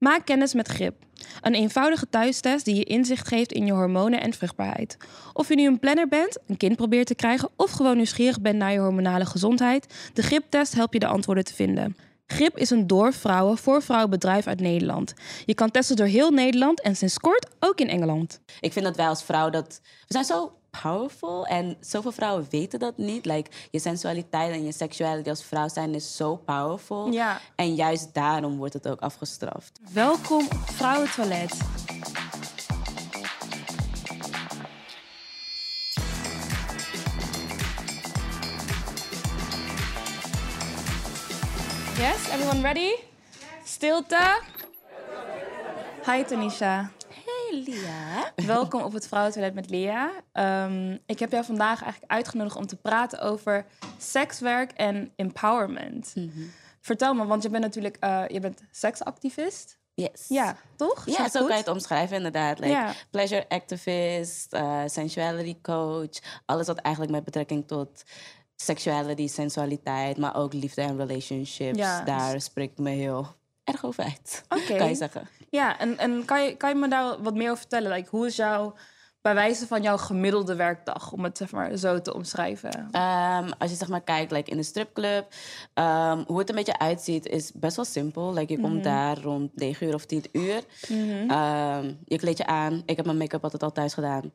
Maak kennis met GRIP. Een eenvoudige thuistest die je inzicht geeft in je hormonen en vruchtbaarheid. Of je nu een planner bent, een kind probeert te krijgen of gewoon nieuwsgierig bent naar je hormonale gezondheid, de GRIP-test helpt je de antwoorden te vinden. GRIP is een door vrouwen voor vrouwen bedrijf uit Nederland. Je kan testen door heel Nederland en sinds kort ook in Engeland. Ik vind dat wij als vrouw dat... We zijn zo powerful en zoveel vrouwen weten dat niet. Like, je sensualiteit en je seksualiteit als vrouw zijn is zo powerful. Ja. En juist daarom wordt het ook afgestraft. Welkom op Vrouwentoilet. Yes, everyone ready? Stilte. Hi Tanisha. Hey Lia. Welkom op het Vrouwentoilet met Lia. Ehm, ik heb jou vandaag eigenlijk uitgenodigd om te praten over sekswerk en empowerment. Vertel me, want je bent natuurlijk uh, je bent seksactivist. Yes. Ja, toch? Is Ja, zo goed? kan je het omschrijven inderdaad. Like, Ja. Pleasure activist, eh, sensuality coach. Alles wat eigenlijk met betrekking tot sexuality, sensualiteit, maar ook liefde en relationships. Ja. Daar spreek ik me heel erg over uit. Oké. Kan je zeggen. Ja, en, en kan, je, kan je me daar wat meer over vertellen? Like, hoe is jouw, bij wijze van jouw gemiddelde werkdag, om het zeg maar zo te omschrijven? Ehm, als je zeg maar kijkt like in de stripclub, ehm, hoe het een beetje uitziet is best wel simpel. Like, je komt daar rond 9 uur of 10 uur. Ehm, je kleed je aan. Ik heb mijn make-up altijd al thuis gedaan.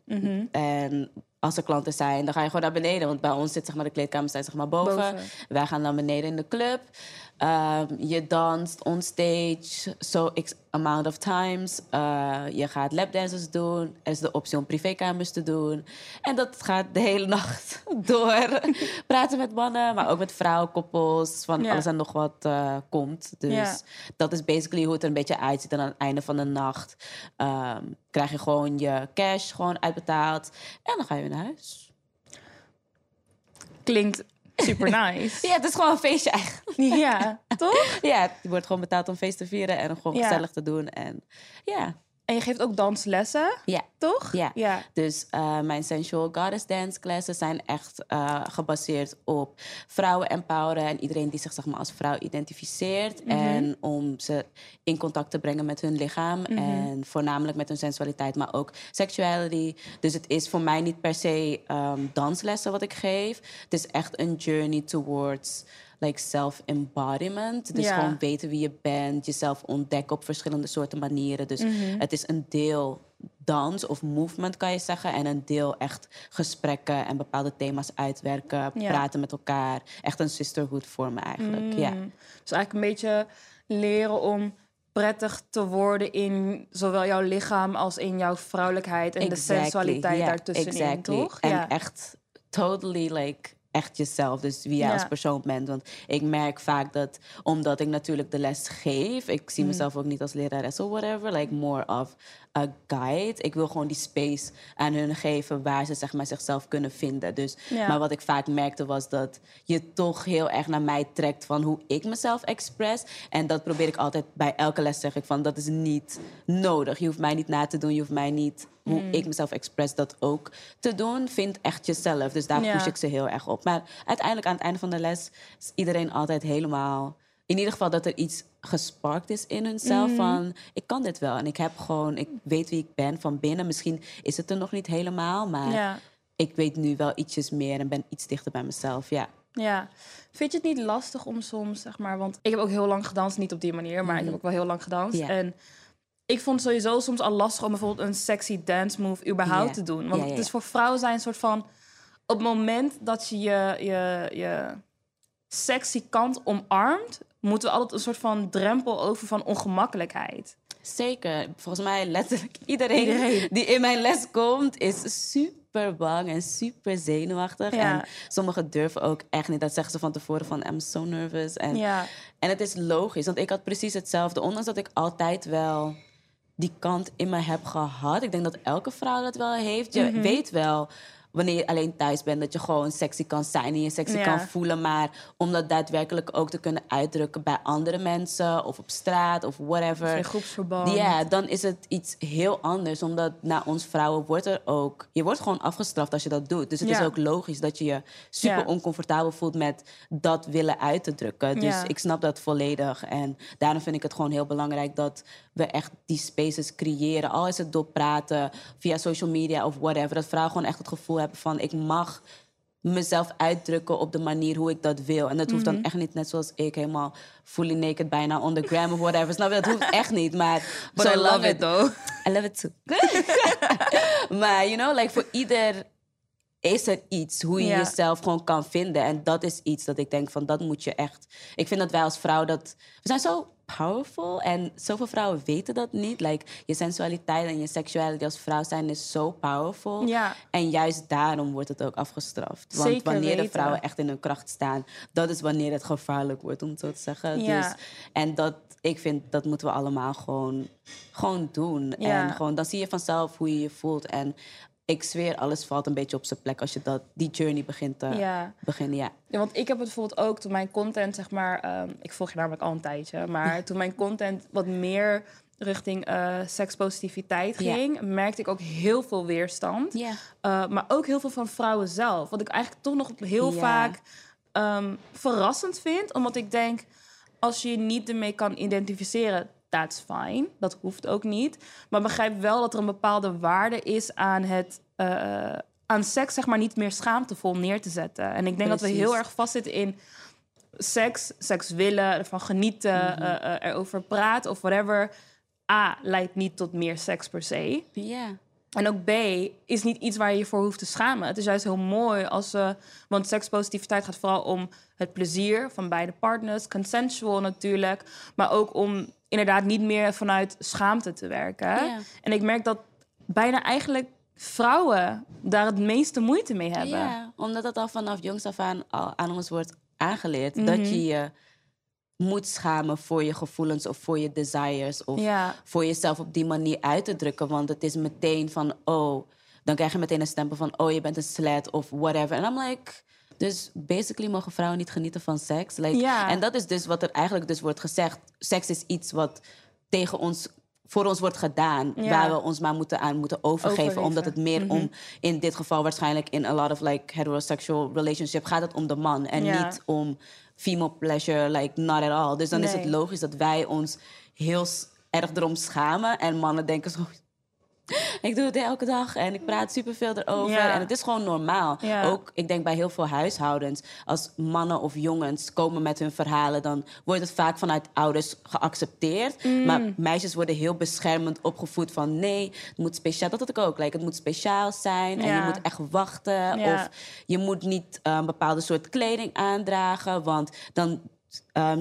En als er klanten zijn, dan ga je gewoon naar beneden. Want bij ons zit zeg maar, de kleedkamer staat, zeg maar, boven. Boven. Wij gaan naar beneden in de club. Ehm, je danst on stage so x amount of times. Eh, je gaat lapdances doen. Er is de optie om privékamers te doen. En dat gaat de hele nacht door. Praten met mannen, maar ook met vrouwenkoppels. Van Ja. alles en nog wat eh, komt. Dus Ja. dat is basically hoe het er een beetje uitziet. En aan het einde van de nacht ehm, krijg je gewoon je cash gewoon uitbetaald. En dan ga je weer naar huis. Klinkt super nice. Ja, het is gewoon een feestje eigenlijk. ja, toch? Ja, je wordt gewoon betaald om feest te vieren en om gewoon Ja. gezellig te doen. En ja, En je geeft ook danslessen, ja. toch? Ja. ja. Dus eh, mijn sensual goddess dance classes zijn echt eh, gebaseerd op vrouwen empoweren en iedereen die zich zeg maar, als vrouw identificeert. En om ze in contact te brengen met hun lichaam en voornamelijk met hun sensualiteit, maar ook sexuality. Dus het is voor mij niet per se ehm, danslessen wat ik geef. Het is echt een journey towards like self-embodiment. Dus Ja. gewoon weten wie je bent, jezelf ontdekken op verschillende soorten manieren. Dus het is een deel dans of movement, kan je zeggen. En een deel echt gesprekken en bepaalde thema's uitwerken, Ja. praten met elkaar. Echt een sisterhood vormen eigenlijk. Ja. Dus eigenlijk een beetje leren om prettig te worden in zowel jouw lichaam als in jouw vrouwelijkheid en de sensualiteit daartussenin, exactly. toch? En ja. echt totally like echt jezelf, dus wie jij Ja. als persoon bent. Want ik merk vaak dat, omdat ik natuurlijk de les geef, ik Mm. zie mezelf ook niet als lerares of whatever, like more of a guide. Ik wil gewoon die space aan hun geven waar ze zeg maar, zichzelf kunnen vinden. Dus, Ja. Maar wat ik vaak merkte was dat je toch heel erg naar mij trekt van hoe ik mezelf express. En dat probeer ik altijd bij elke les zeg ik van dat is niet nodig. Je hoeft mij niet na te doen, je hoeft mij niet hoe Mm. ik mezelf express dat ook te doen. Vind echt jezelf. Dus daar Ja. push ik ze heel erg op. Maar uiteindelijk aan het einde van de les is iedereen altijd helemaal. In ieder geval dat er iets gesparkt is in hunzelf Mhm. van ik kan dit wel en ik heb gewoon ik weet wie ik ben van binnen. Misschien is het er nog niet helemaal, maar Ja. ik weet nu wel ietsjes meer en ben iets dichter bij mezelf. Ja. Ja. Vind je het niet lastig om soms, zeg maar... Want ik heb ook heel lang gedanst, niet op die manier... maar ik heb ook wel heel lang gedanst. En ik vond het sowieso soms al lastig om bijvoorbeeld een sexy dance move überhaupt te doen. Want Ja, ja, het is voor vrouwen zijn een soort van... Op het moment dat je je, je, je sexy kant omarmt... moeten we altijd een soort van drempel over van ongemakkelijkheid. Zeker. Volgens mij letterlijk iedereen, Iedereen. die in mijn les komt is super bang en super zenuwachtig. Ja. En sommigen durven ook echt niet. Dat zeggen ze van tevoren van I'm so nervous. En, Ja. en het is logisch, want ik had precies hetzelfde. Ondanks dat ik altijd wel die kant in me heb gehad. Ik denk dat elke vrouw dat wel heeft. Je weet wel wanneer je alleen thuis bent, dat je gewoon sexy kan zijn en je sexy Ja. kan voelen. Maar om dat daadwerkelijk ook te kunnen uitdrukken bij andere mensen of op straat of whatever. In groepsverband. Ja, dan is het iets heel anders. Omdat naar ons vrouwen wordt er ook... Je wordt gewoon afgestraft als je dat doet. Dus het Ja. is ook logisch dat je je super Ja. oncomfortabel voelt met dat willen uit te drukken. Dus ik snap dat volledig. En daarom vind ik het gewoon heel belangrijk dat we echt die spaces creëren. Al is het door praten, via social media of whatever. Dat vrouwen gewoon echt het gevoel hebben van... ik mag mezelf uitdrukken op de manier hoe ik dat wil. En dat hoeft Mhm. dan echt niet net zoals ik helemaal fully naked bijna on the gram of whatever. Snap je? Dat hoeft echt niet. Maar But I love it though. I love it too. maar you know, like voor ieder is er iets hoe je jezelf gewoon kan vinden. En dat is iets dat ik denk van dat moet je echt. Ik vind dat wij als vrouw dat. We zijn zo powerful en zoveel vrouwen weten dat niet. Like je sensualiteit en je seksualiteit als vrouw zijn is zo powerful. Ja. En juist daarom wordt het ook afgestraft. Want Zeker wanneer de vrouwen echt in hun kracht staan, dat is wanneer het gevaarlijk wordt, om het zo te zeggen. Ja. Dus, en dat, ik vind, dat moeten we allemaal gewoon, gewoon doen. Ja. En gewoon, dan zie je vanzelf hoe je je voelt. En ik zweer, alles valt een beetje op zijn plek als je dat, die journey begint te Ja. beginnen. Ja. Ja, want ik heb het bijvoorbeeld ook toen mijn content, zeg maar, ehm, ik volg je namelijk al een tijdje, maar toen mijn content wat meer richting eh sekspositiviteit Ja. ging, merkte ik ook heel veel weerstand. Ja. Eh, maar ook heel veel van vrouwen zelf. Wat ik eigenlijk toch nog heel vaak ehm, verrassend vind, omdat ik denk, als je je niet ermee kan identificeren, that's fine. Dat hoeft ook niet. Maar begrijp wel dat er een bepaalde waarde is aan het. eh, aan seks, zeg maar, niet meer schaamtevol neer te zetten. En ik denk dat we heel erg vastzitten in seks, seks willen, ervan genieten, Mhm. eh, eh, erover praten of whatever. A, leidt niet tot meer seks per se. Ja. En ook B is niet iets waar je je voor hoeft te schamen. Het is juist heel mooi als ze. Want sekspositiviteit gaat vooral om het plezier van beide partners, consensual natuurlijk, maar ook om inderdaad niet meer vanuit schaamte te werken. Ja. En ik merk dat bijna eigenlijk vrouwen daar het meeste moeite mee hebben. Ja, omdat het al vanaf jongs af aan al aan ons wordt aangeleerd. Mhm. Dat je je moet schamen voor je gevoelens of voor je desires. Of Ja. voor jezelf op die manier uit te drukken. Want het is meteen van, oh, dan krijg je meteen een stempel van, oh, je bent een slet of whatever. En I'm like, dus basically mogen vrouwen niet genieten van seks. Like, Ja. En dat is dus wat er eigenlijk dus wordt gezegd. Seks is iets wat tegen ons, voor ons wordt gedaan. Ja. Waar we ons maar moeten aan moeten overgeven. Overgeven. Omdat het meer om, in dit geval waarschijnlijk in a lot of like heterosexual relationship, gaat het om de man. En Ja. niet om female pleasure, like not at all. Dus dan is het logisch dat wij ons heel erg erom schamen. En mannen denken zo... Ik doe het elke dag en ik praat superveel erover. Ja. En het is gewoon normaal. Ja. Ook, ik denk bij heel veel huishoudens... als mannen of jongens komen met hun verhalen... dan wordt het vaak vanuit ouders geaccepteerd. Mm. Maar meisjes worden heel beschermend opgevoed van... nee, het moet speciaal... Dat had ik ook. Like, het moet speciaal zijn en je moet echt wachten. Of je moet niet eh, een bepaalde soort kleding aandragen... want dan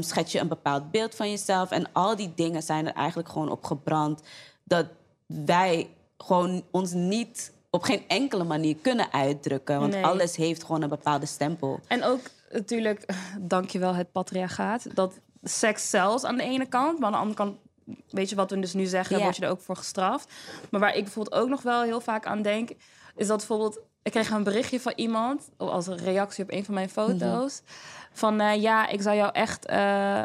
schets je een bepaald beeld van jezelf. En al die dingen zijn er eigenlijk gewoon op gebrand... dat wij gewoon ons niet op geen enkele manier kunnen uitdrukken. Want Nee. alles heeft gewoon een bepaalde stempel. En ook natuurlijk, dankjewel het patriarchaat, dat seks zelfs aan de ene kant, maar aan de andere kant, weet je wat we dus nu zeggen, Ja. word je er ook voor gestraft. Maar waar ik bijvoorbeeld ook nog wel heel vaak aan denk, is dat bijvoorbeeld, ik kreeg een berichtje van iemand, als een reactie op een van mijn foto's, van eh, ja, ik zou jou echt eh,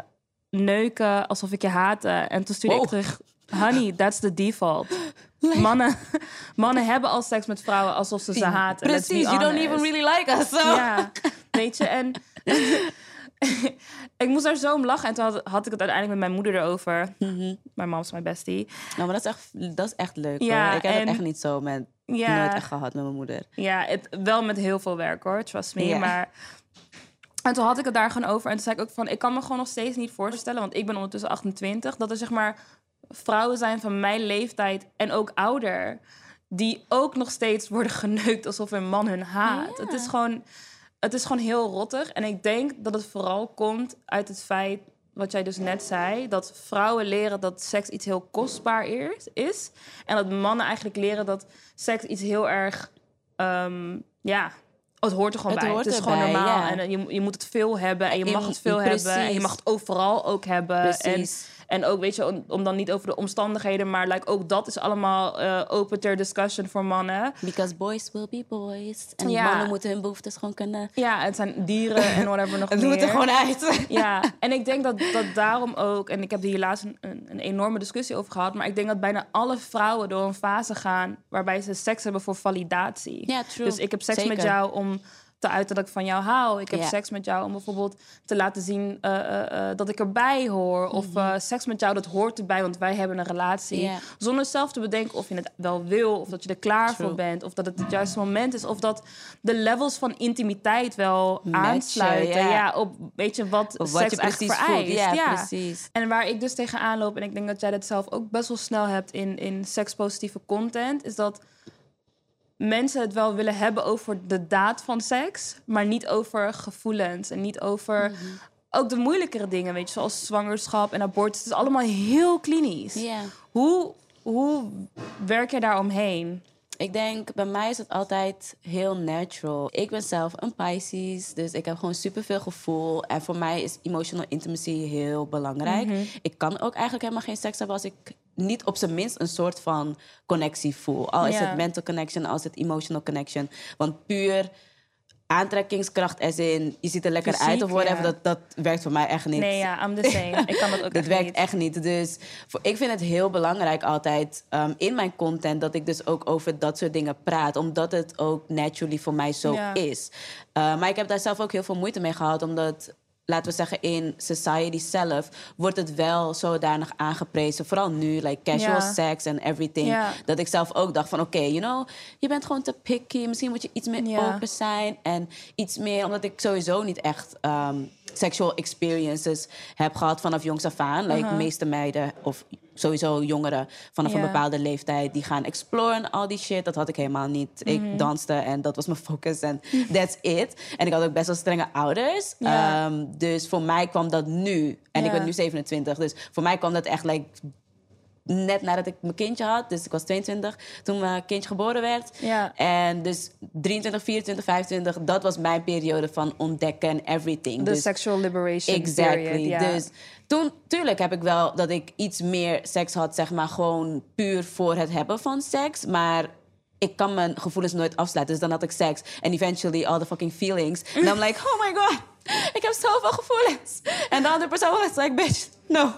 neuken alsof ik je haatte. En toen stuurde ik terug, honey, that's the default. Mannen, mannen hebben al seks met vrouwen alsof ze ze haten. Precies, you don't even really like us. So. Ja, weet je, en ik moest daar zo om lachen. En toen had, had ik het uiteindelijk met mijn moeder erover. Mijn mam is mijn bestie. Nou, maar dat is echt, dat is echt leuk Ja, hoor. Ik heb en- het echt niet zo met... Ja. Nooit echt gehad met mijn moeder. Ja, het, wel met heel veel werk hoor, trust me. Maar... En toen had ik het daar gewoon over. En toen zei ik ook van, ik kan me gewoon nog steeds niet voorstellen... want ik ben ondertussen 28... dat er zeg maar vrouwen zijn van mijn leeftijd en ook ouder... die ook nog steeds worden geneukt alsof een man hun haat. Het, is gewoon, het is gewoon heel rottig. En ik denk dat het vooral komt uit het feit... wat jij dus net zei... dat vrouwen leren dat seks iets heel kostbaar is. is en dat mannen eigenlijk leren dat seks iets heel erg... ehm, ja, het hoort er gewoon Het bij. het is gewoon normaal. ja. En eh, je, je moet het veel hebben en je Je- mag het veel precies. hebben. En je mag het overal ook hebben. Precies. En En ook, weet je, om, om dan niet over de omstandigheden, maar like, ook dat is allemaal eh, open ter discussion voor mannen. Because boys will be boys. En Ja. mannen moeten hun behoeftes gewoon kunnen... Ja, het zijn dieren en whatever nog Het meer. moet er gewoon uit. Ja, en ik denk dat, dat daarom ook, en ik heb er hier laatst een, een, een enorme discussie over gehad, maar ik denk dat bijna alle vrouwen door een fase gaan waarbij ze seks hebben voor validatie. Ja, true. Dus ik heb seks met jou om te uiten dat ik van jou hou. Ik heb Ja. seks met jou om bijvoorbeeld te laten zien eh, eh, eh, dat ik erbij hoor. Of eh, seks met jou, dat hoort erbij, want wij hebben een relatie. Mhm. Zonder zelf te bedenken of je het wel wil, of dat je er klaar True. voor bent, of dat het het juiste moment is, of dat de levels van intimiteit wel Matchen, aansluiten. ja. Ja. op weet je wat, Of wat seks je precies voelt. vereist. Ja, precies. En waar ik dus tegenaan loop, en ik denk dat jij dat zelf ook best wel snel hebt in, in sekspositieve content, is dat mensen het wel willen hebben over de daad van seks, maar niet over gevoelens en niet over Mhm. ook de moeilijkere dingen, weet je, zoals zwangerschap en abortus. Het is allemaal heel klinisch. Hoe, hoe werk je daar omheen? Ik denk, bij mij is het altijd heel natural. Ik ben zelf een Pisces, dus ik heb gewoon superveel gevoel. En voor mij is emotional intimacy heel belangrijk. Mhm. Ik kan ook eigenlijk helemaal geen seks hebben als ik niet op zijn minst een soort van connectie voel. Al is Ja. het mental connection, als het emotional connection. Want puur aantrekkingskracht, als in je ziet er lekker Fysiek, uit of whatever, ja. dat, dat werkt voor mij echt niet. Nee, ja, I'm the same. ik kan dat ook Dat echt werkt niet. echt niet. Dus voor, ik vind het heel belangrijk altijd ehm, in mijn content dat ik dus ook over dat soort dingen praat. Omdat het ook naturally voor mij zo Ja. is. Uh, maar ik heb daar zelf ook heel veel moeite mee gehad. Omdat, laten we zeggen, in society zelf wordt het wel zodanig aangeprezen. Vooral nu, like casual sex and everything. Dat ik zelf ook dacht van, oké, you know, je bent gewoon te picky. Misschien moet je iets meer open zijn. En iets meer, omdat ik sowieso niet echt ehm, sexual experiences heb gehad vanaf jongs af aan. Like, de meeste meiden, of sowieso jongeren vanaf een bepaalde leeftijd, die gaan exploren al die shit. Dat had ik helemaal niet. Mhm. Ik danste en dat was mijn focus en that's it. En ik had ook best wel strenge ouders. Ehm, dus voor mij kwam dat nu. En ik ben nu 27. Dus voor mij kwam dat echt like, net nadat ik mijn kindje had. Dus ik was 22 toen mijn kindje geboren werd. Ja. En dus 23, 24, 25, dat was mijn periode van ontdekken en everything. De dus, sexual liberation Exactly. period. Dus toen, tuurlijk heb ik wel dat ik iets meer seks had, zeg maar, gewoon puur voor het hebben van seks. Maar ik kan mijn gevoelens nooit afsluiten. Dus dan had ik seks. En eventually all the fucking feelings. En dan like, oh my god, ik heb zoveel gevoelens. En de andere persoon was like, bitch, no.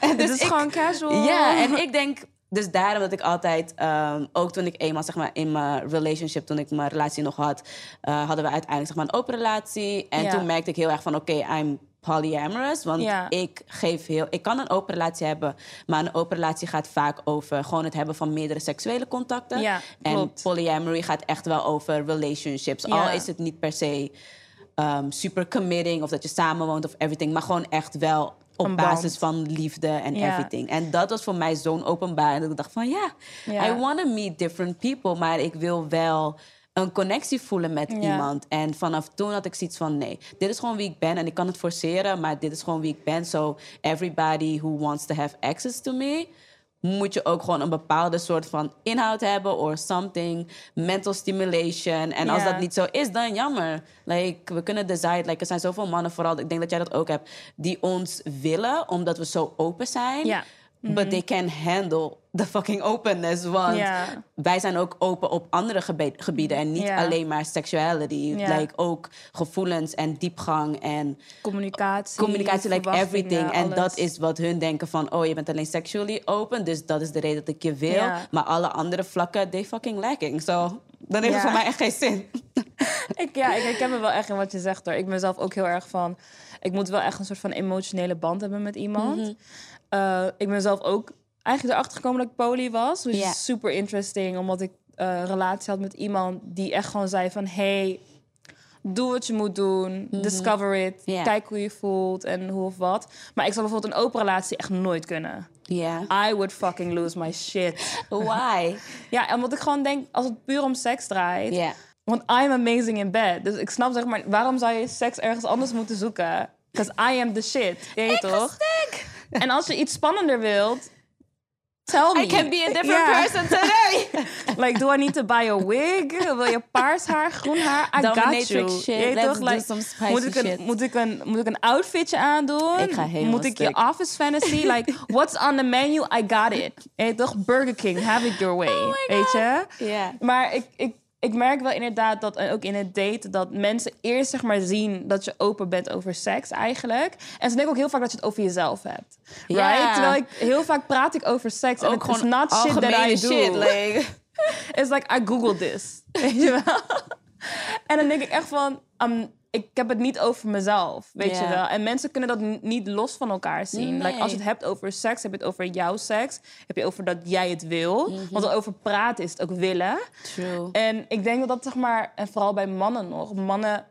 En Het dus is ik- gewoon casual. ja, en ik denk, dus daarom dat ik altijd, ehm, ook toen ik eenmaal zeg maar in mijn relationship, toen ik mijn relatie nog had, eh, hadden we uiteindelijk zeg maar een open relatie. En Ja. toen merkte ik heel erg van, oké, I'm polyamorous. Want Ja. ik geef heel, ik kan een open relatie hebben, maar een open relatie gaat vaak over gewoon het hebben van meerdere seksuele contacten. Ja, en klopt. polyamory gaat echt wel over relationships. Al is het niet per se ehm, super committing of dat je samen woont of everything, maar gewoon echt wel op basis van liefde en everything. En dat was voor mij zo'n openbaar. En dat ik dacht van ja. I want to meet different people. Maar ik wil wel een connectie voelen met iemand. En vanaf toen had ik zoiets van nee, dit is gewoon wie ik ben. En ik kan het forceren, maar dit is gewoon wie ik ben. So everybody who wants to have access to me... moet je ook gewoon een bepaalde soort van inhoud hebben... or something, mental stimulation. En als dat niet zo is, dan jammer. Like, we kunnen decide, like, er zijn zoveel mannen vooral... ik denk dat jij dat ook hebt... die ons willen, omdat we zo open zijn... But they can handle the fucking openness. Want wij zijn ook open op andere gebieden. En niet alleen maar sexuality. Ja. Like ook gevoelens en diepgang en Communicatie. communicatie, like everything. En alles. dat is wat hun denken van... oh, je bent alleen sexually open. Dus dat is de reden dat ik je wil. Maar alle andere vlakken, they fucking lacking. So, dan heeft het voor mij echt geen zin. Ik, ja, ik herken me wel echt in wat je zegt hoor. Ik ben zelf ook heel erg van. Ik moet wel echt een soort van emotionele band hebben met iemand. Mhm. Eh, ik ben zelf ook eigenlijk erachter gekomen dat ik poly was. Dus super interesting, omdat ik een relatie had met iemand die echt gewoon zei van hey, doe wat je moet doen, discover it, Mhm. Kijk hoe je voelt en hoe of wat. Maar ik zou bijvoorbeeld een open relatie echt nooit kunnen. Ja. I would fucking lose my shit. Why? Ja, omdat ik gewoon denk, als het puur om seks draait, Ja. want I'm amazing in bed. Dus ik snap zeg maar, waarom zou je seks ergens anders moeten zoeken? Because I am the shit. Weet je toch? En als je iets spannender wilt, Tell me. I can be a different person today. Like, do I need to buy a wig? Wil je paars haar, groen haar? I got you. shit. Let's toch, do like, some spicy moet, ik een, shit. moet, ik een, moet ik een outfitje aandoen? Ik ga helemaal Moet ik je office fantasy? Like, what's on the menu? I got it. Je weet toch, Burger King, have it your way. Oh my weet je? Ja. Maar ik, ik, ik merk wel inderdaad dat, en ook in het daten, dat mensen eerst zeg maar zien dat je open bent over seks eigenlijk. En ze denken ook heel vaak dat je het over jezelf hebt. Ja. Right? Terwijl ik heel vaak praat ik over seks en het is not shit that I do. shit. Like, It's like, I googled this. Weet je wel? En dan denk ik echt van, um, ik heb het niet over mezelf, weet je wel? En mensen kunnen dat niet los van elkaar zien. Nee. Like, als je het hebt over seks, heb je het over jouw seks. Heb je over dat jij het wil. Mhm. Want over praten is het ook willen. true. En ik denk dat dat, zeg maar, en vooral bij mannen nog, mannen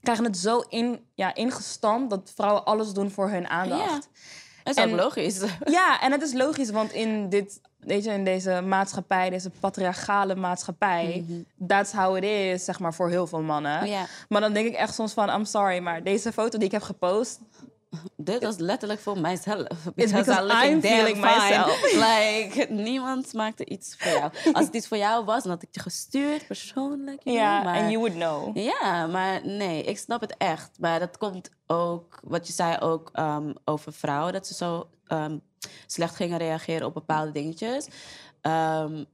krijgen het zo in, ja, ingestampt dat vrouwen alles doen voor hun aandacht. Dat is ook logisch. Ja, en het is logisch, want in, dit, weet je, in deze maatschappij, deze patriarchale maatschappij, that's how it is, zeg maar, voor heel veel mannen. Maar dan denk ik echt soms van, I'm sorry, maar deze foto die ik heb gepost, Dit was letterlijk voor mijzelf. because I'm looking I'm feeling myself. Like, niemand maakte iets voor jou. Als het iets voor jou was, dan had ik je gestuurd, persoonlijk. ja, know, en maar- you would know. Ja, maar nee, ik snap het echt. Maar dat komt ook, wat je zei ook ehm, over vrouwen, dat ze zo ehm, slecht gingen reageren op bepaalde dingetjes. Ehm,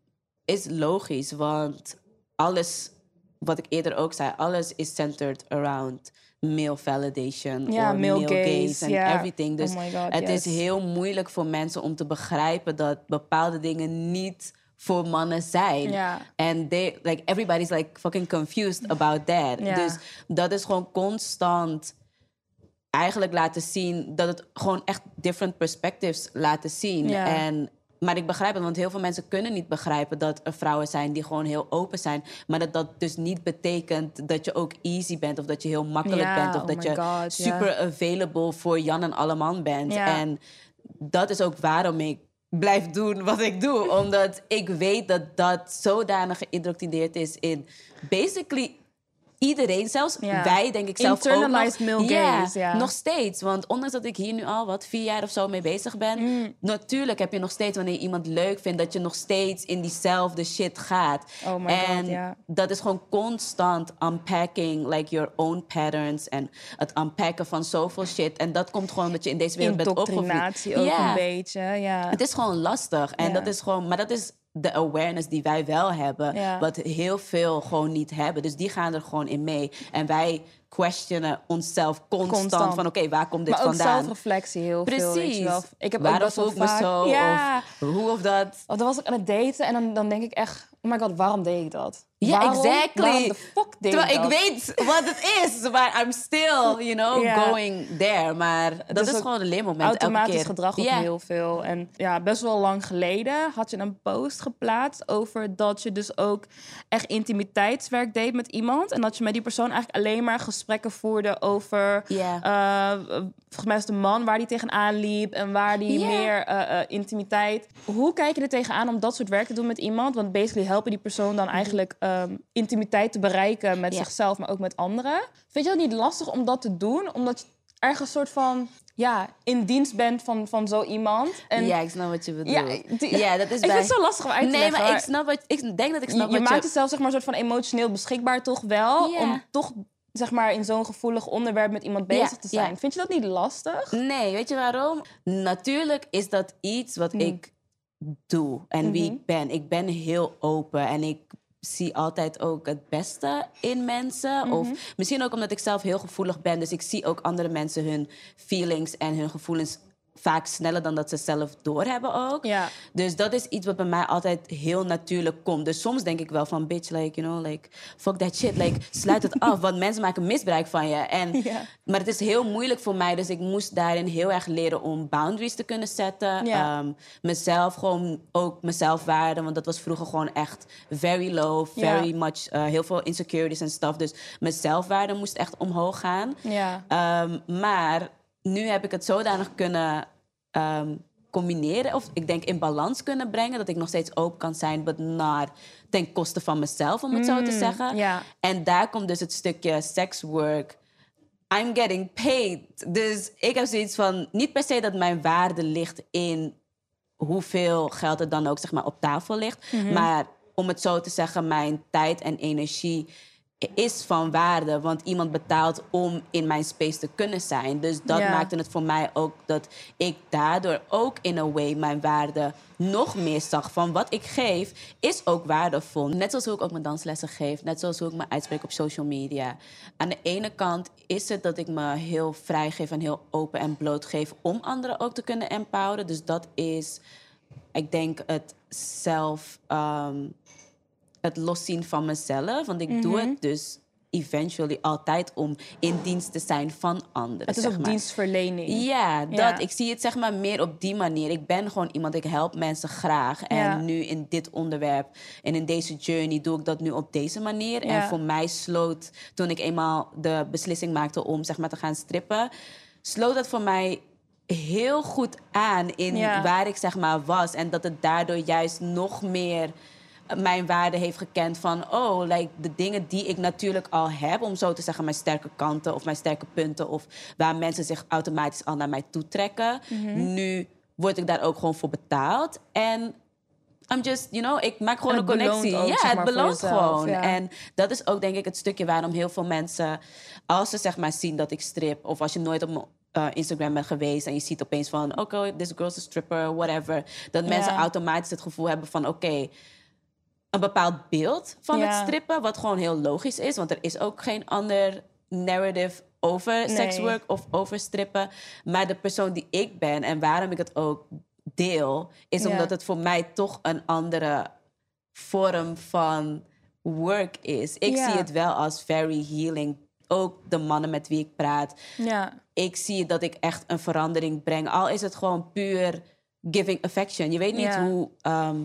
is logisch, want alles, wat ik eerder ook zei, alles is centered around male validation. Ja, or male gaze, and everything. Dus Oh my God, het is heel moeilijk voor mensen om te begrijpen dat bepaalde dingen niet voor mannen zijn. Ja. And they, like, everybody's like fucking confused about that. Dus dat is gewoon constant eigenlijk laten zien dat het gewoon echt different perspectives laten zien. En, maar ik begrijp het, want heel veel mensen kunnen niet begrijpen dat er vrouwen zijn die gewoon heel open zijn. Maar dat dat dus niet betekent dat je ook easy bent of dat je heel makkelijk bent of oh dat je God, super available voor Jan en Alleman bent. Ja. En dat is ook waarom ik blijf doen wat ik doe. Omdat ik weet dat dat zodanig geïndoctrineerd is in basically iedereen. Zelfs Ja. wij, denk ik zelf ook Internalized nog. Ja, gaze, ja. nog steeds. Want ondanks dat ik hier nu al wat vier jaar of zo mee bezig ben... Mm. natuurlijk heb je nog steeds, wanneer je iemand leuk vindt... dat je nog steeds in diezelfde shit gaat. Oh my God, en ja. dat is gewoon constant unpacking like your own patterns... en het unpacken van zoveel shit. En dat komt gewoon omdat je in deze wereld bent opgevoed. Indoctrinatie ook Ja. een beetje, ja. Het is gewoon lastig. En dat is gewoon, maar dat is de awareness die wij wel hebben. Ja. Wat heel veel gewoon niet hebben. Dus die gaan er gewoon in mee. En wij questionen onszelf constant, Constant. van oké, waar komt dit Maar ook vandaan? zelfreflectie heel veel, Precies. wel. Ik heb ook Waarom voel ik me zo? Ja. Of hoe of dat? Want dan was ik aan het daten en dan, dan denk ik echt... Oh my god, waarom deed ik dat? Ja, exactly. Waarom de fuck deed Terwijl ik ik dat? weet wat het is, maar I'm still, you know, going there. Maar dat is gewoon een leermoment elke Automatisch keer. gedrag Ja. heel veel. En ja, best wel lang geleden had je een post geplaatst over dat je dus ook echt intimiteitswerk deed met iemand. En dat je met die persoon eigenlijk alleen maar gesprekken voerde over... Ja. volgens mij is de man waar die tegenaan liep en waar die meer eh, eh, intimiteit. Hoe kijk je er tegenaan om dat soort werk te doen met iemand? Want basically helpen die persoon dan eigenlijk ehm, intimiteit te bereiken met zichzelf, maar ook met anderen. Vind je dat niet lastig om dat te doen? Omdat je ergens soort van ja, in dienst bent van, van zo iemand. En ja, ik snap wat je bedoelt. Ja, die- ja dat is ik bij... vind het zo lastig om uit te Nee, leggen. maar ik snap wat... Ik denk dat ik je, snap je wat maakt je... jezelf zeg maar, een soort van emotioneel beschikbaar toch wel. Om toch zeg maar, in zo'n gevoelig onderwerp met iemand Ja, bezig te zijn. ja. Vind je dat niet lastig? Nee, weet je waarom? Natuurlijk is dat iets wat ik doe en wie ik ben. Ik ben heel open en ik zie altijd ook het beste in mensen. Of misschien ook omdat ik zelf heel gevoelig ben. Dus ik zie ook andere mensen hun feelings en hun gevoelens vaak sneller dan dat ze zelf doorhebben ook. Ja. Dus dat is iets wat bij mij altijd heel natuurlijk komt. Dus soms denk ik wel van, bitch, like, you know, like, fuck that shit. Like, sluit het af, want mensen maken misbruik van je. En, Ja. Maar het is heel moeilijk voor mij, dus ik moest daarin heel erg leren om boundaries te kunnen zetten. Ja. Ehm, mezelf gewoon, ook mezelf waarden, want dat was vroeger gewoon echt very low, very much, eh, heel veel insecurities en stuff. Dus mijn zelfwaarde moest echt omhoog gaan. Ja. Ehm, maar nu heb ik het zodanig kunnen ehm, combineren, of ik denk in balans kunnen brengen, dat ik nog steeds open kan zijn, maar naar ten koste van mezelf, om het zo te zeggen. Mm, ja. En daar komt dus het stukje sexwork. I'm getting paid. Dus ik heb zoiets van, niet per se dat mijn waarde ligt in hoeveel geld er dan ook zeg maar, op tafel ligt. Maar om het zo te zeggen, mijn tijd en energie is van waarde. Want iemand betaalt om in mijn space te kunnen zijn. Dus dat Ja. maakte het voor mij ook dat ik daardoor ook in een way mijn waarde nog meer zag. Van wat ik geef is ook waardevol. Net zoals hoe ik ook mijn danslessen geef. Net zoals hoe ik me uitspreek op social media. Aan de ene kant is het dat ik me heel vrij geef en heel open en bloot geef. Om anderen ook te kunnen empoweren. Dus dat is, ik denk, het zelf... ehm, het loszien van mezelf. Want ik Mhm. doe het dus eventually altijd om in dienst te zijn van anderen. Het is zeg ook maar. dienstverlening. Ja, dat. Ja. Ik zie het zeg maar meer op die manier. Ik ben gewoon iemand, ik help mensen graag. En Ja. nu in dit onderwerp en in deze journey doe ik dat nu op deze manier. En voor mij sloot, toen ik eenmaal de beslissing maakte om zeg maar te gaan strippen, sloot dat voor mij heel goed aan in waar ik zeg maar was. En dat het daardoor juist nog meer mijn waarde heeft gekend van... oh, like, de dingen die ik natuurlijk al heb... om zo te zeggen mijn sterke kanten of mijn sterke punten... of waar mensen zich automatisch al naar mij toe trekken. Mhm. Nu word ik daar ook gewoon voor betaald. En I'm just, you know, ik maak gewoon En een connectie. ook, ja, zeg het maar, beloont gewoon. ja. En dat is ook denk ik het stukje waarom heel veel mensen... als ze zeg maar zien dat ik strip... of als je nooit op mijn eh, Instagram bent geweest... en je ziet opeens van... oké, this girl's a stripper, whatever... dat mensen automatisch het gevoel hebben van... oké, een bepaald beeld van Ja. het strippen... wat gewoon heel logisch is. Want er is ook geen ander narrative over Nee. sekswork of over strippen. Maar de persoon die ik ben en waarom ik het ook deel... is Ja. omdat het voor mij toch een andere vorm van work is. Ik Ja. zie het wel als very healing. Ook de mannen met wie ik praat. Ja. Ik zie dat ik echt een verandering breng. Al is het gewoon puur giving affection. Je weet niet hoe ehm,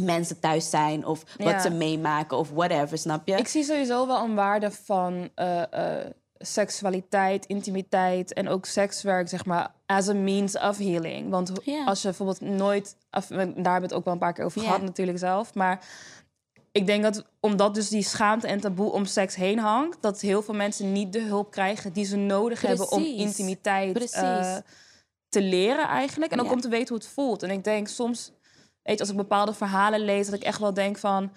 mensen thuis zijn of wat Ja. ze meemaken of whatever, snap je? Ik zie sowieso wel een waarde van eh, eh, seksualiteit, intimiteit en ook sekswerk, zeg maar, as a means of healing. Want Ja. als je bijvoorbeeld nooit, of, daar hebben we het ook wel een paar keer over Ja. gehad natuurlijk zelf, maar ik denk dat omdat dus die schaamte en taboe om seks heen hangt, dat heel veel mensen niet de hulp krijgen die ze nodig hebben om intimiteit Precies. eh, te leren eigenlijk. En ook om te weten hoe het voelt. En ik denk soms, weet je, als ik bepaalde verhalen lees, dat ik echt wel denk van...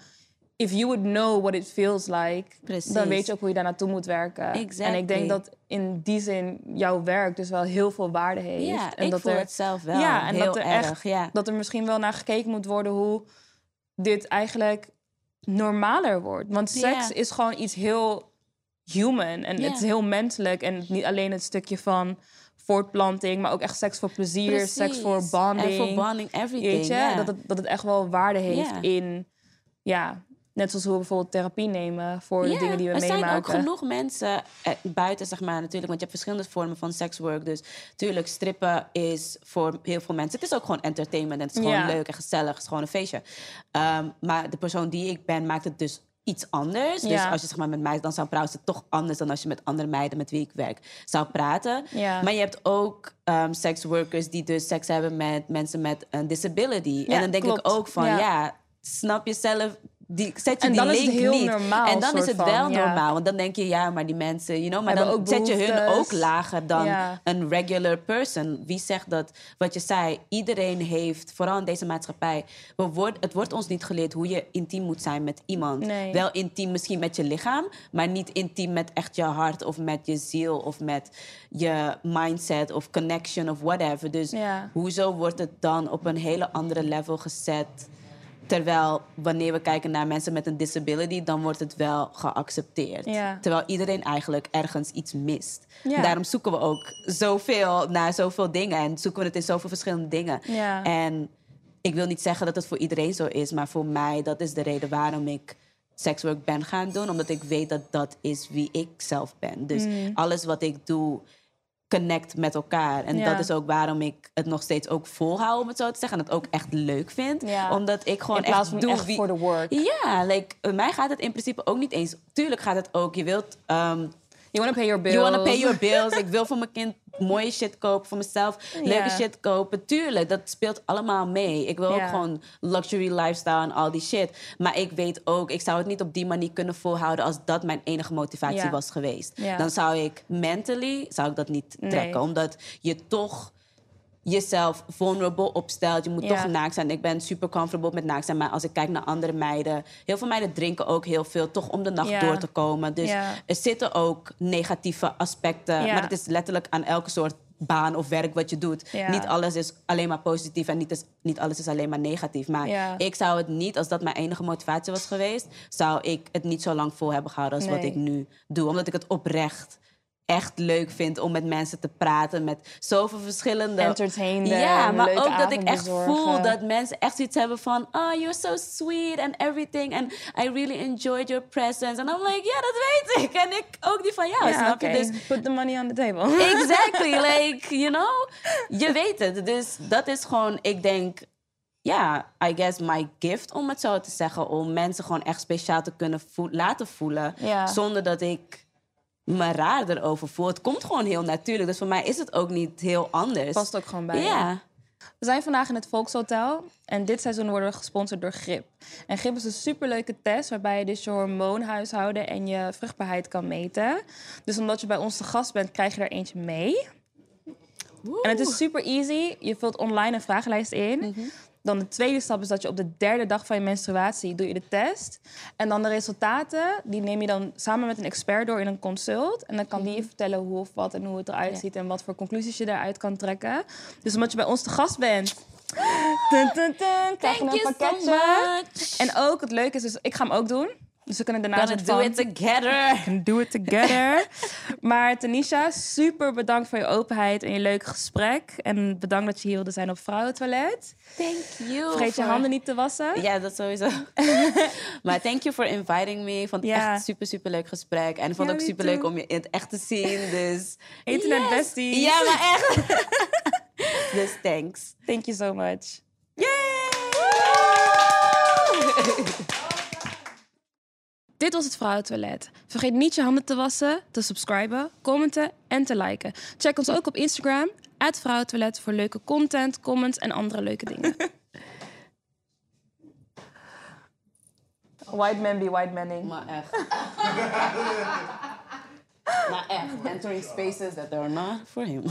If you would know what it feels like, Precies. dan weet je ook hoe je daar naartoe moet werken. En ik denk dat in die zin jouw werk dus wel heel veel waarde heeft. ja, en ik dat voel er, het zelf wel Ja, en heel dat er erg. echt- ja. dat er misschien wel naar gekeken moet worden hoe dit eigenlijk normaler wordt. Want seks Ja. is gewoon iets heel human en Ja. het is heel menselijk. En niet alleen het stukje van voortplanting, maar ook echt seks voor plezier, seks voor bonding. En voor bonding, everything. Dat, het, dat het echt wel waarde heeft in, ja, net zoals hoe we bijvoorbeeld therapie nemen voor de dingen die we er meemaken. zijn ook genoeg mensen eh, buiten, zeg maar, natuurlijk. Want je hebt verschillende vormen van sekswork. Dus tuurlijk, strippen is voor heel veel mensen... Het is ook gewoon entertainment en het is gewoon leuk en gezellig. Het is gewoon een feestje. Ehm, maar de persoon die ik ben, maakt het dus iets anders. Dus als je zeg maar, met mij dan zou praten, is het toch anders... dan als je met andere meiden met wie ik werk zou praten. Ja. Maar je hebt ook um, seksworkers die dus seks hebben met mensen met een disability. Ja, en dan denk klopt. ik ook van, Ja. ja, snap je zelf... Die, zet je En die dan is het link heel niet. normaal, En dan is het van, wel ja. normaal. Want dan denk je, ja, maar die mensen, you know, maar Hebben dan zet je hun ook lager dan Ja. een regular person. Wie zegt dat, wat je zei, iedereen heeft, vooral in deze maatschappij, we word, het wordt ons niet geleerd hoe je intiem moet zijn met iemand. Nee. Wel intiem misschien met je lichaam, maar niet intiem met echt je hart of met je ziel of met je mindset of connection of whatever. Dus Ja. hoezo wordt het dan op een hele andere level gezet? Terwijl wanneer we kijken naar mensen met een disability, dan wordt het wel geaccepteerd. Ja. Terwijl iedereen eigenlijk ergens iets mist. Ja. Daarom zoeken we ook zoveel naar zoveel dingen en zoeken we het in zoveel verschillende dingen. Ja. En ik wil niet zeggen dat het voor iedereen zo is, maar voor mij, dat is de reden waarom ik sekswork ben gaan doen. Omdat ik weet dat dat is wie ik zelf ben. Dus Mm. alles wat ik doe, connect met elkaar. En Ja. dat is ook waarom ik het nog steeds ook volhoud, om het zo te zeggen. En het ook echt leuk vind. Ja. Omdat ik gewoon echt doe echt voor de work. Ja, like, bij mij gaat het in principe ook niet eens... Tuurlijk gaat het ook, je wilt... ehm, You want to pay your bills. You want to pay your bills. ik wil voor mijn kind mooie shit kopen. Voor mezelf leuke shit kopen. Tuurlijk, dat speelt allemaal mee. Ik wil ook gewoon luxury lifestyle en al die shit. Maar ik weet ook, ik zou het niet op die manier kunnen volhouden... als dat mijn enige motivatie was geweest. Dan zou ik mentally zou ik dat niet Nee. trekken. Omdat je toch jezelf vulnerable opstelt. Je moet toch naakt zijn. Ik ben super comfortable met naakt zijn. Maar als ik kijk naar andere meiden... Heel veel meiden drinken ook heel veel. Toch om de nacht door te komen. Dus er zitten ook negatieve aspecten. Maar het is letterlijk aan elke soort baan of werk wat je doet. Niet alles is alleen maar positief en niet, is, niet alles is alleen maar negatief. Maar ik zou het niet, als dat mijn enige motivatie was geweest... zou ik het niet zo lang vol hebben gehouden als wat ik nu doe. Omdat ik het oprecht echt leuk vind om met mensen te praten. Met zoveel verschillende... Entertainen, Ja, maar ook dat ik echt voel dat mensen echt zoiets hebben van... Oh, you're so sweet and everything. And I really enjoyed your presence. And I'm like, ja, dat weet ik. En ik ook die van jou, Ja, snap je? Dus Put the money on the table. exactly, like, you know? Je weet het. Dus dat is gewoon, ik denk... Ja, I guess my gift, om het zo te zeggen. Om mensen gewoon echt speciaal te kunnen laten voelen. Zonder dat ik me raar erover voel. Het komt gewoon heel natuurlijk. Dus voor mij is het ook niet heel anders. Past ook gewoon bij je. Ja. We zijn vandaag in het Volkshotel en dit seizoen worden we gesponsord door GRIP. En GRIP is een superleuke test waarbij je dus je hormoonhuishouden en je vruchtbaarheid kan meten. Dus omdat je bij ons te gast bent, krijg je er eentje mee. En het is super easy. Je vult online een vragenlijst in. Dan de tweede stap is dat je op de derde dag van je menstruatie doe je de test. En dan de resultaten, die neem je dan samen met een expert door in een consult. En dan kan die je vertellen hoe of wat en hoe het eruit ziet en wat voor conclusies je daaruit kan trekken. Dus omdat je bij ons te gast bent, tun, tun, tun, krijg je een you so pakketje. much. En ook, het leuke is, dus, ik ga hem ook doen. Dus we kunnen daarna Gonna do van- it together. can do it together. maar Tanisha, super bedankt voor je openheid en je leuke gesprek. En bedankt dat je hier wilde zijn op Vrouwentoilet. Thank you. Vergeet je handen niet te wassen. Ja, dat sowieso. maar thank you for inviting me. Ik vond het echt super, super leuk gesprek. En ik vond Ja, het ook super leuk om je in het echt te zien. Dus. Internet Yes. besties. Ja, maar echt. dus thanks. Thank you so much. Dit was het Vrouwentoilet. Vergeet niet je handen te wassen, te subscriben, commenten en te liken. Check ons ook op Instagram, Vrouwentoilet, voor leuke content, comments en andere leuke dingen. White man be white manning. Maar echt. maar echt. Entering spaces that are not for him.